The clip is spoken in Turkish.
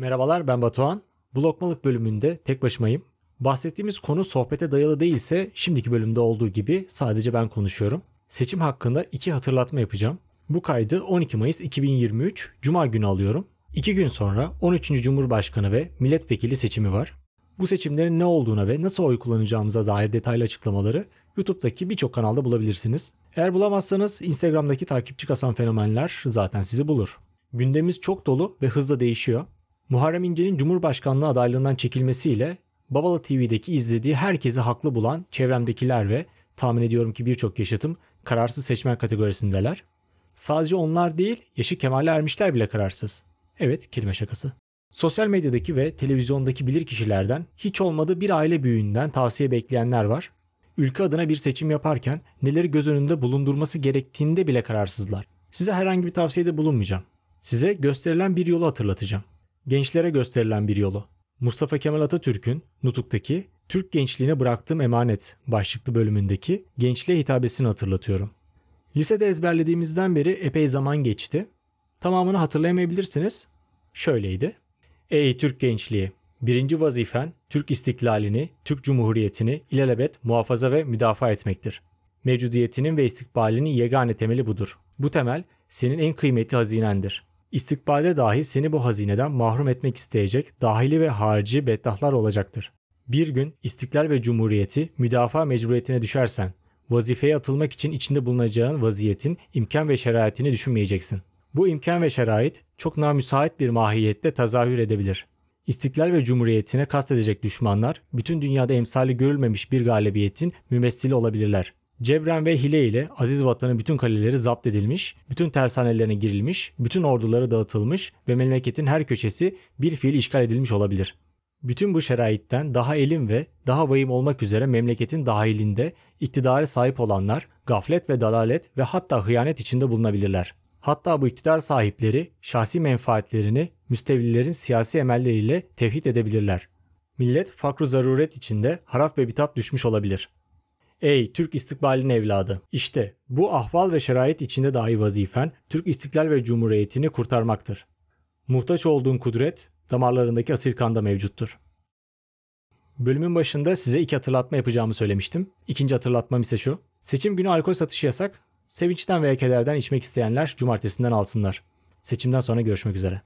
Merhabalar ben Batuhan. Bu lokmalık bölümünde tek başımayım. Bahsettiğimiz konu sohbete dayalı değilse şimdiki bölümde olduğu gibi sadece ben konuşuyorum. Seçim hakkında iki hatırlatma yapacağım. Bu kaydı 12 Mayıs 2023 Cuma günü alıyorum. İki gün sonra 13. Cumhurbaşkanı ve milletvekili seçimi var. Bu seçimlerin ne olduğuna ve nasıl oy kullanacağımıza dair detaylı açıklamaları YouTube'daki birçok kanalda bulabilirsiniz. Eğer bulamazsanız Instagram'daki takipçi kasan fenomenler zaten sizi bulur. Gündemimiz çok dolu ve hızla değişiyor. Muharrem İnce'nin Cumhurbaşkanlığı adaylığından çekilmesiyle Babalı TV'deki izlediği herkesi haklı bulan çevremdekiler ve tahmin ediyorum ki birçok yaşatım kararsız seçmen kategorisindeler. Sadece onlar değil, yaşı kemale ermişler bile kararsız. Evet, kelime şakası. Sosyal medyadaki ve televizyondaki bilir kişilerden hiç olmadı bir aile büyüğünden tavsiye bekleyenler var. Ülke adına bir seçim yaparken neleri göz önünde bulundurması gerektiğinde bile kararsızlar. Size herhangi bir tavsiyede bulunmayacağım. Size gösterilen bir yolu hatırlatacağım. Gençlere gösterilen bir yolu. Mustafa Kemal Atatürk'ün Nutuk'taki Türk gençliğine bıraktığım emanet başlıklı bölümündeki gençliğe hitabesini hatırlatıyorum. Lisede ezberlediğimizden beri epey zaman geçti. Tamamını hatırlayamayabilirsiniz. Şöyleydi. Ey Türk gençliği! Birinci vazifen Türk istiklalini, Türk Cumhuriyeti'ni ilelebet muhafaza ve müdafaa etmektir. Mevcudiyetinin ve istikbalinin yegane temeli budur. Bu temel senin en kıymetli hazinendir. İstikbalde dahi seni bu hazineden mahrum etmek isteyecek dahili ve harici beddahlar olacaktır. Bir gün istiklal ve cumhuriyeti müdafaa mecburiyetine düşersen, vazifeye atılmak için içinde bulunacağın vaziyetin imkan ve şeraitini düşünmeyeceksin. Bu imkan ve şerait çok namüsait bir mahiyette tezahür edebilir. İstiklal ve cumhuriyetine kastedecek düşmanlar bütün dünyada emsali görülmemiş bir galibiyetin mümessili olabilirler. Cebren ve hile ile aziz vatanın bütün kaleleri zapt edilmiş, bütün tersanelerine girilmiş, bütün orduları dağıtılmış ve memleketin her köşesi bir fiil işgal edilmiş olabilir. Bütün bu şeraitten daha elim ve daha vahim olmak üzere memleketin dahilinde iktidara sahip olanlar gaflet ve dalalet ve hatta hıyanet içinde bulunabilirler. Hatta bu iktidar sahipleri şahsi menfaatlerini müstevlilerin siyasi emelleriyle tevhid edebilirler. Millet fakru zaruret içinde harap ve bitap düşmüş olabilir. Ey Türk istikbalinin evladı! İşte bu ahval ve şerait içinde dahi vazifen Türk istiklal ve cumhuriyetini kurtarmaktır. Muhtaç olduğun kudret damarlarındaki asil kanda mevcuttur. Bölümün başında size iki hatırlatma yapacağımı söylemiştim. İkinci hatırlatmam ise şu. Seçim günü alkol satışı yasak. Sevinçten veya kederden içmek isteyenler cumartesinden alsınlar. Seçimden sonra görüşmek üzere.